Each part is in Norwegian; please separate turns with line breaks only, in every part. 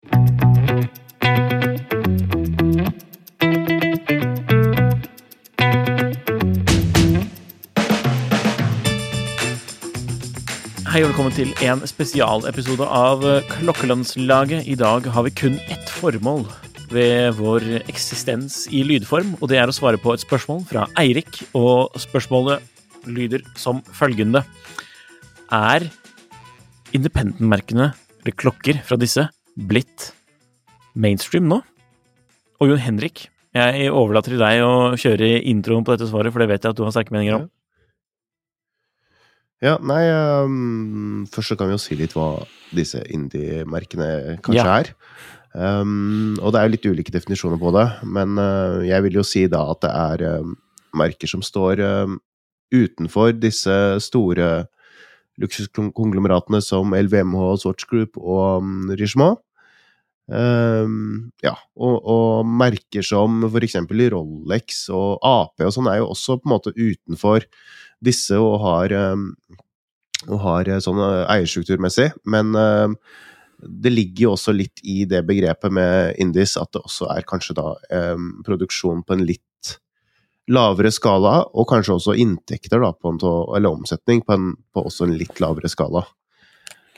Hei og velkommen til en spesialepisode av Klokkelandslaget. I dag har vi kun ett formål ved vår eksistens i lydform, og det er å svare på et spørsmål fra Eirik. Og spørsmålet lyder som følgende Er independent-merkene, eller klokker fra disse, blitt mainstream nå? Og Jon Henrik, jeg overlater til deg å kjøre introen på dette svaret, for det vet jeg at du har sterke meninger om.
Ja, nei um, Først så kan vi jo si litt hva disse indie-merkene kanskje
Ja.
er. Um, og det er jo litt ulike definisjoner på det, men uh, jeg vil jo si da at det er um, merker som står utenfor disse store luksuskonglomeratene som LVMH, Swatch Group og um, Richemont. Um, ja, og, og merker som for eksempel Rolex og AP og sånn er jo også på en måte utenfor disse og har, um, og har eh, sånn eh, eierstrukturmessig, men um, det ligger jo også litt i det begrepet med Indis at det også er kanskje da produksjon på en litt lavere skala, og kanskje også inntekter, da, på en, eller omsetning, på, en, på også en litt lavere skala.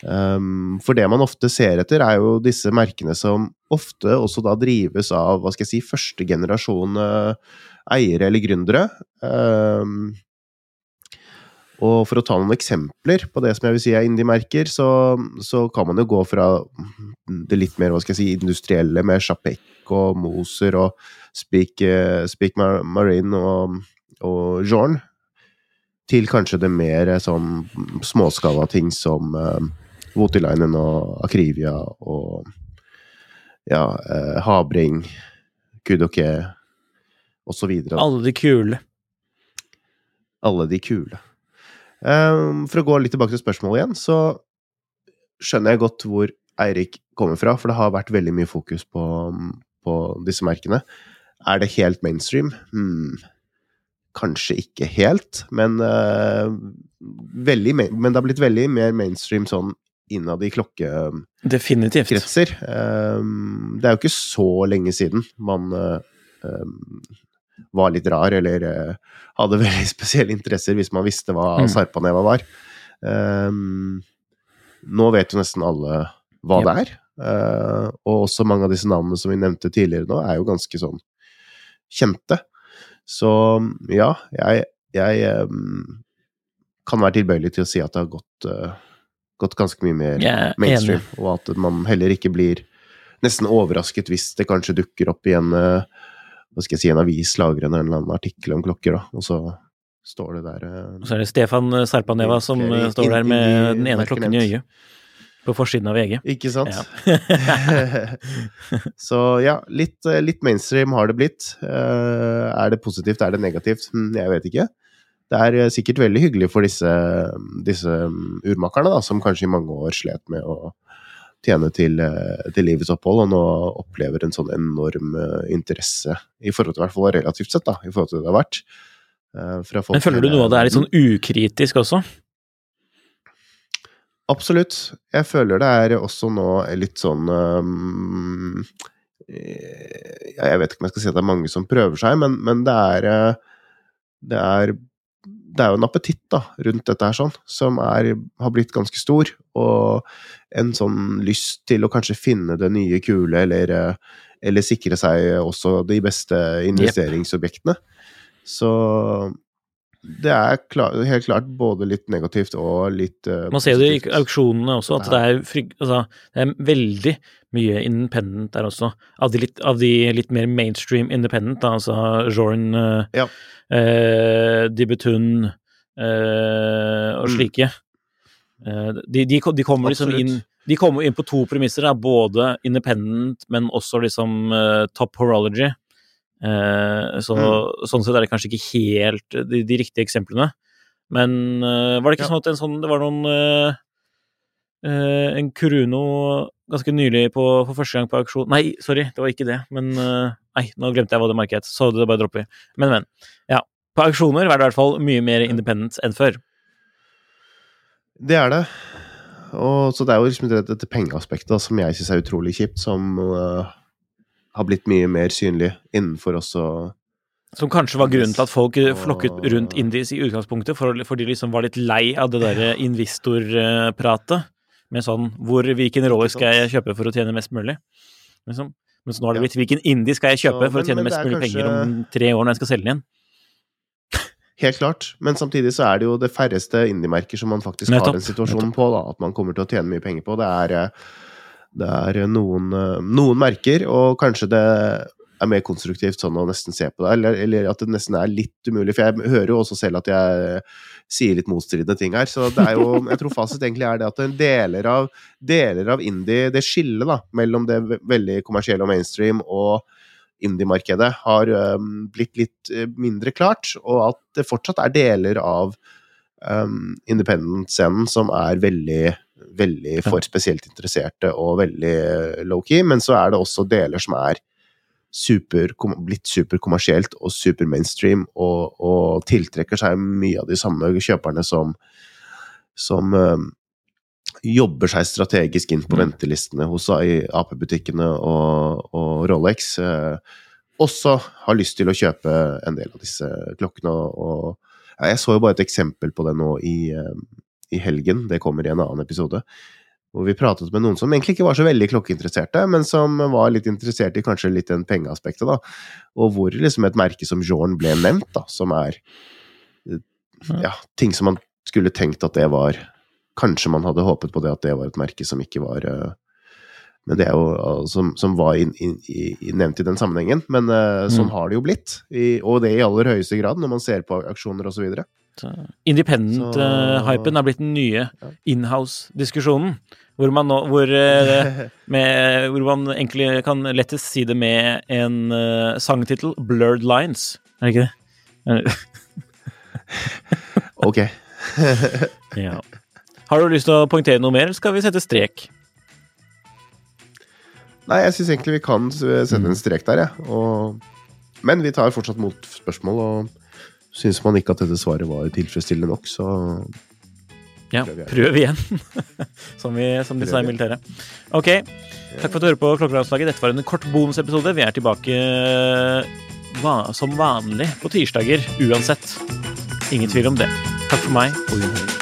Um, for det man ofte ser etter, er jo disse merkene som ofte også da drives av hva skal jeg si, første generasjon eh, eiere eller gründere. Um, og for å ta noen eksempler på det som jeg vil si er indie-merker, så, så kan man jo gå fra det litt mer hva skal jeg si, industrielle med Chapec og Moser og Speak, eh, Speak Marine og, og Jorn, til kanskje det mer sånn småskala ting som uh, Votilainen og Akrivia og ja, uh, Habring, Kudoke osv.
Alle de kule.
Alle de kule. Ehm, for å gå litt tilbake til spørsmålet igjen, så skjønner jeg godt hvor Eirik kommer fra, for det har vært veldig mye fokus på, på disse merkene. Er det helt mainstream? Hmm. Kanskje ikke helt, men, uh, veldig, men det har blitt veldig mer mainstream sånn innad i klokkekretser.
Definitivt.
Ehm, det er jo ikke så lenge siden man uh, ehm, var litt rar, eller uh, hadde veldig spesielle interesser hvis man visste hva
Mm.
Sarpaneva var. Um, nå vet jo nesten alle hva
yep.
det er. Uh, og også mange av disse navnene som vi nevnte tidligere nå, er jo ganske sånn kjente. Så ja, jeg, jeg um, kan være tilbøyelig til å si at det har gått, uh, gått ganske mye mer
er
mainstream,
enig.
og at man heller ikke blir nesten overrasket hvis det kanskje dukker opp i en eh, hva skal jeg si, en avis lager en eller annen artikkel om klokker, da, og så står det der eh,
Og så er det Stefan Sarpaneva som eh, står der med den ene klokken i øyet. På forsiden av VG.
Ikke sant?
Ja.
så ja, litt, eh, litt mainstream har det blitt. Eh, er det positivt, er det negativt? Hm, Jeg vet ikke. Det er eh, sikkert veldig hyggelig for disse, disse mm, urmakerne, da, som kanskje i mange år slet med å tjene til, eh, til livets opphold, og nå opplever en sånn enorm eh, interesse, i forhold til hvert fall relativt sett, da, i forhold til det det har vært. eh,
Men føler du noe av det er litt sånn ukritisk også?
Absolutt. Jeg føler det er også nå litt sånn um, Jeg vet ikke om jeg skal si at det er mange som prøver seg, men, men det er Det er det er jo en appetitt da, rundt dette her sånn, som er, har blitt ganske stor. Og en sånn lyst til å kanskje finne det nye kule, eller, eh, eller sikre seg også de beste investeringsobjektene. Så det er klar, helt klart både litt negativt og litt uh,
Man ser det i auksjonene også, at det er, fryg, altså, det er veldig mye independent der også. Av de litt, av de litt mer mainstream independent, da, altså Jorn, uh,
Ja.
uh, Dibetun uh, og
Mm.
slike. De, de, de kommer liksom inn De kommer inn på to premisser, da, både independent, men også liksom top horology. Uh, så,
Mm.
Sånn sett er det kanskje ikke helt de, de riktige eksemplene. Men uh, var det ikke
Ja.
sånn at en sånn, det var noen uh, uh, En Kuruno ganske nylig på, for første gang på auksjon Nei, sorry, det var ikke det. Men uh, Nei, nå glemte jeg hva det markedet så det bare dropper. Men, men. Ja. På auksjoner er det i hvert fall mye mer independent enn før.
Det er det. Og, så det er jo liksom dette pengeaspektet som jeg syns er utrolig kjipt, som øh, har blitt mye mer synlig innenfor også
Som kanskje var grunnen til at folk flokket rundt indies i utgangspunktet, fordi for de liksom var litt lei av det derre investorpratet. Med sånn hvor, Hvilken Rolex skal jeg kjøpe for å tjene mest mulig? Liksom. Mens nå har det blitt hvilken indie skal jeg kjøpe
Så,
for å tjene
men
mest mulig
kanskje-
penger om tre år når jeg skal selge den igjen?
Helt klart. Men samtidig så er det jo det færreste indie-merker som man faktisk
Nettopp,
har den situasjonen på, da, at man kommer til å tjene mye penger på. Det er, eh, det er noen, eh, noen merker, og kanskje det er mer konstruktivt sånn å nesten se på det, eller, eller at det nesten er litt umulig. For jeg hører jo også selv at jeg sier litt motstridende ting her, så det er jo Jeg tror fasit egentlig er det at deler av, deler av indie, det skillet da, mellom det veldig kommersielle og mainstream og indie-markedet har um, blitt litt mindre klart, og at det fortsatt er deler av um, independent-scenen som er veldig, veldig for spesielt interesserte og veldig øh, low-key, men så er det også deler som er super, blitt superkommersielt og super mainstream, og, og tiltrekker seg mye av de samme kjøperne som, som øhm, jobber seg strategisk inn på
Mm.
ventelistene hos AP-butikkene og, og Rolex. Eh, også har lyst til å kjøpe en del av disse klokkene. Og, og ja, jeg så jo bare et eksempel på det nå i, eh, i helgen, det kommer i en annen episode. Hvor vi pratet med noen som egentlig ikke var så veldig klokkeinteresserte, men som var litt interessert i kanskje litt den pengeaspektet, da. Og hvor liksom et merke som Jorn ble nevnt, da, som er eh, ja, ting som man skulle tenkt at det var Kanskje man hadde håpet på det at det var et merke som ikke var eh, Men det er jo eh, som, som var in, in, i- i- nevnt i den sammenhengen. Men eh, sånn
Mm.
har det jo blitt. I, og det i aller høyeste grad, når man ser på aksjoner osv.
Så Independent
Så-
eh, hypen er blitt den nye
Ja.
inhouse-diskusjonen. Hvor man nå hvor, eh, med, hvor man egentlig kan lettest si det med en uh, sangtittel, 'Blurred Lines'. Er det ikke det?
ok.
Ja. Har du lyst til å poengtere noe mer, eller skal vi sette strek?
Nei, jeg syns egentlig vi kan
sende
en strek der, jeg. Og, men vi tar fortsatt mot spørsmål, og syns man ikke at dette svaret var tilfredsstillende nok, så
Ja,
Prøv igjen.
prøv igjen, som, vi, som de sa i militæret. Ok, takk for at du hører på Klokkelandslaget. Dette var en kort bonusepisode. Vi er tilbake va som vanlig på tirsdager uansett. Ingen tvil om det. Takk for meg og Jon